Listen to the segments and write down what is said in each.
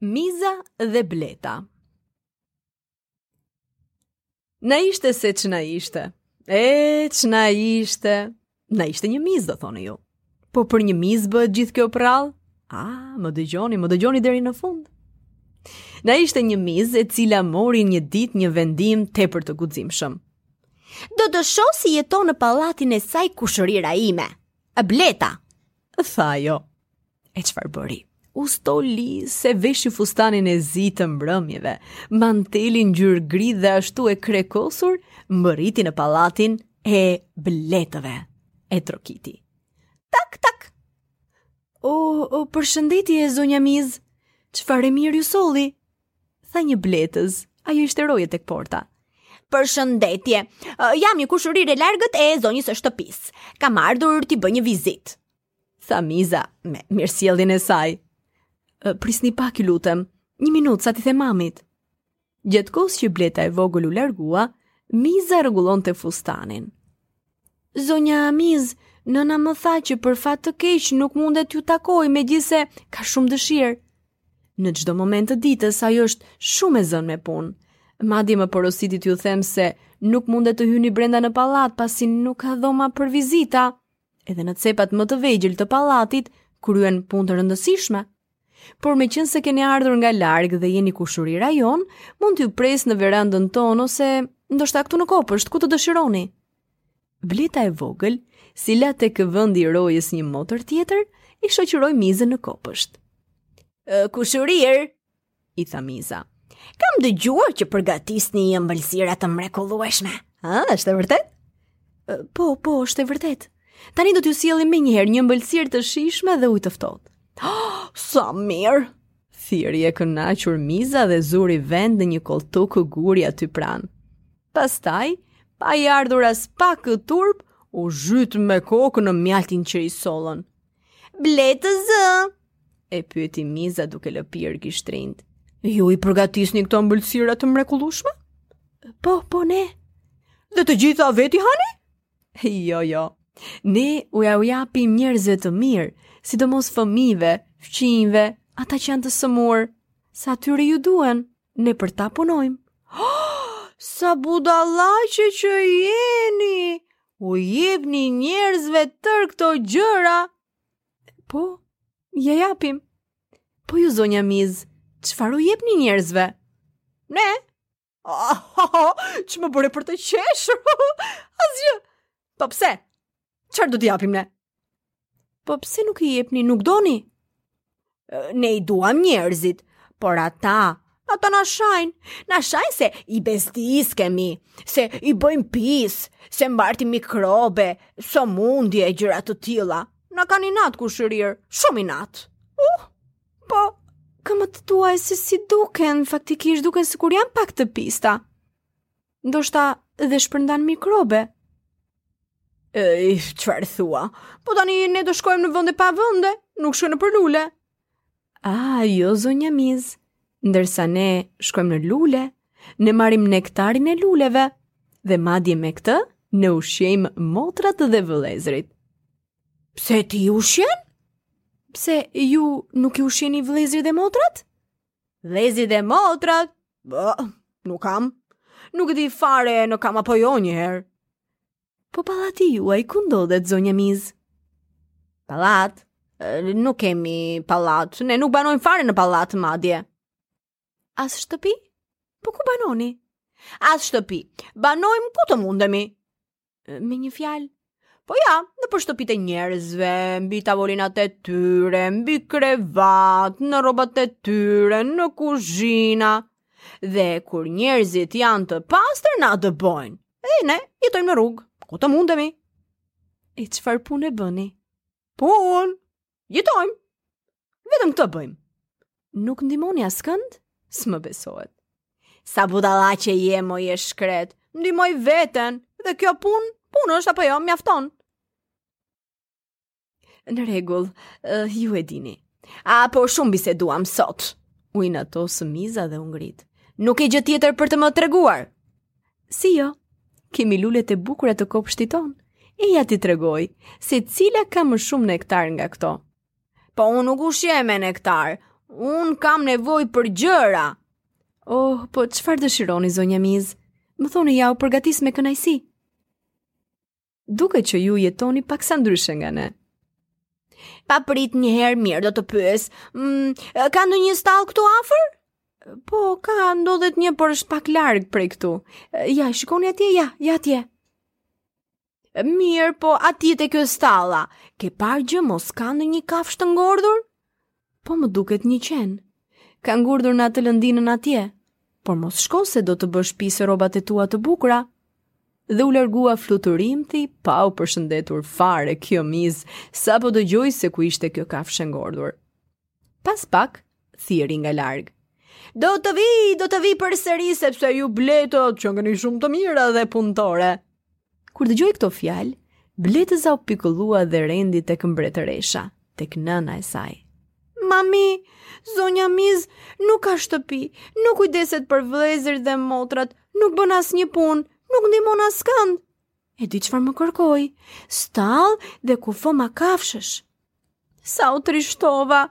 Miza dhe Bleta Na ishte se ç'na ishte. E, ç'na ishte. Na ishte një miz, do thoni ju. Po për një miz bëhet gjithë kjo përrallë? A, më dëgjoni, më dëgjoni deri në fund. Na ishte një miz e cila mori një ditë një vendim tepër të guximshëm. Do të shoh si jeton në pallatin e saj kushërira ime. A bleta, tha ajo. E çfarë bëri? U stoli se veshi fustanin e zi të mbrëmjeve, mantelin ngjyrë gri dhe ashtu e krekosur, mbërriti në pallatin e bletëve e trokiti. Tak, tak! O, o, përshëndetje zonja miz, çfarë e mirë ju solli? Tha një bletëz, ajo ishte roje tek porta. Përshëndetje, jam një kushurirë e largët e zonjës së shtëpisë. Kam ardhur t'i bëj një vizitë. Tha Miza, me mirësjelljen e saj. Prisni pak, ju lutem. Një minutë, sa t'i them mamit. Gjatë kohës që bleta e vogël u largua, Miza rregullonte fustanin. Zonja Miz, nëna më tha që për fat të keq nuk mund t'ju takojë megjithëse ka shumë dëshirë. Në çdo moment të ditës, ajo është shumë e zënë me punë. Madje më porositi t'ju them se nuk mund të hyni brenda në pallat pasi nuk ka dhoma për vizita. Edhe në cepat më të vegjël të pallatit kryhen punë të rëndësishme. Por meqenëse keni ardhur nga larg dhe jeni kushurira jonë, mund t'ju presë në verandën tonë ose ndoshta këtu në kopësht, ku të dëshironi. Bleta e vogël, si la tek vendi i rojës një motër tjetër, e shoqëroi mizën në kopësht. Kushurirë, i tha Miza. Kam dëgjuar që përgatisni ëmbëlsira të mrekullueshme. A, është e vërtet? Po, po, është e vërtet. Tani do t'ju sjellim menjëherë një ëmbëlsirë të shijshme dhe ujë të ftohtë. Oh, sa mirë! Thirri e kënaqur miza dhe zuri vend në një kolltuk guri aty pranë. Pastaj, pa i ardhur aspak turp, u zhyt me kokë në mjaltin që i sollën. Bletëzë! E pyeti Miza duke lëpirë gishtrinjtë. Ju i përgatisni këto ëmbëlsira të mrekullueshme? Po, po ne. Dhe të gjitha vetë i hani? Jo, jo. Ne ua japim njerëzve të mirë, sidomos fëmijëve, fqinjve, ata që janë të sëmurë, se atyre u duhen. Ne për ta punojmë. Oh, sa budallaqe që jeni! U jepni njerëzve tërë këto gjëra. Po, ia japim. Po ju zonja Miz, çfarë u jepni njerëzve? Ne. Oh, oh, oh, ç'më bëre për të qeshur? Asgjë. Po pse? Çfarë do t'u japim ne? Po pse nuk i jepni, nuk doni? Ne i duam njerëzit, por ata, ata na shajnë, na shajnë se i bezdiskemi, se i bëjmë pis, se mbartim mikrobe, sëmundje e gjëra të tilla. Na kanë inat kushërirë, shumë inat. Uh, po, këmbët e tua se si duken, faktikisht duken sikur janë pak të pista. Ndoshta dhe shpërndajnë mikrobe. E, çfarë thua? Po tani ne do shkojmë në vende pa vende, nuk shkojmë nëpër lule. A, jo, zonja mizë, ndërsa ne shkojmë në lule, ne marrim nektarin e luleve, dhe madje me këtë, ne ushqejmë motrat dhe vëllezërit. Pse ti i ushqen? Pse ju nuk i ushqeni vëllezërit dhe motrat? Vëllezërit dhe motrat? Bë, nuk kam. Nuk di fare në kam apo jo një herë. Po pallati juaj ku ndodhet zonja Mizë? Pallat? Nuk kemi pallat. Ne nuk banojmë fare në pallat madje. As shtëpi? Po ku banoni? As shtëpi. Banojmë ku të mundemi. Me një fjalë, Po ja, nëpër shtëpitë e njerëzve, mbi tavolinat e tyre, mbi krevate, në rrobat e tyre, në kuzhina. Dhe kur njerëzit janë të pastër, na dëbojnë. E ne, jetojmë në rrugë, ku të mundemi. E çfarë pune bëni? Punë! Jetojmë. Vetëm këtë bëjmë. Nuk ndihmoni askënd? S'më besohet. Sa budallaqe je moj e shkretë, ndihmoj veten dhe kjo punë, punë është apo jo, mjafton. Në rregull, uh, ju e dini. A po shumë biseduam sot. U inatos miza dhe u ngrit. Nuk ke gjë tjetër për të më treguar. Si jo? Kemi lulet e bukura të kopshtit tonë. Eja t'i tregoj se cila ka më shumë nektar nga këto. Po unë nuk ushqehem me nektar, unë kam nevojë për gjëra. Oh, po çfarë dëshironi, zonja Mizë? Më thoni jua përgatis me kënaqësi. Duket që ju jetoni paksa ndryshe nga ne. Pa prit një herë mirë dua të pyes. Mm, ka ndonjë stallë këtu afër? Po, ka ndodhet një por është pak larg prej këtu. Ja, shikoni atje, ja, ja atje. Mirë, po atje te kjo stalla. Ke parë gjë mos ka ndonjë kafshë të ngordhur? Po më duket një qen. Ka ngordhur në atë lëndinën atje. Por mos shko se do të bësh pis rrobat e tua të bukura. Dhe u largua fluturimthi, pa u përshëndetur fare kjo mizë, sapo dëgjoi se ku ishte kjo kafshë e ngordhur. Pas pak, thirri nga larg. Do të vij, do të vij përsëri, sepse ju bletët qenkeni shumë të mira dhe punëtore. Kur dëgjoi këto fjalë, Bletëza u pikëllua dhe rendi tek mbretëresha, tek nëna e saj. Mami, zonja Mizë nuk ka shtëpi, nuk kujdeset për vëllezërit dhe motrat, nuk bën asnjë punë, nuk ndihmon askënd. E di çfarë më kërkoi? Stallë dhe kufoma kafshësh. Sa u trishtova.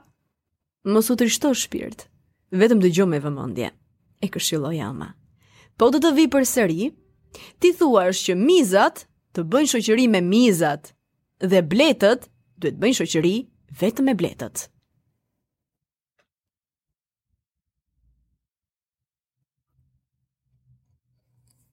Mos u trishto shpirt, vetëm dëgjo me vëmendje, e këshilloi e ëma. Po të të vijë përsëri, t'i thuash që mizat të bëjnë shoqëri me mizat dhe bletët duhet të bëjnë shoqëri vetëm me bletët.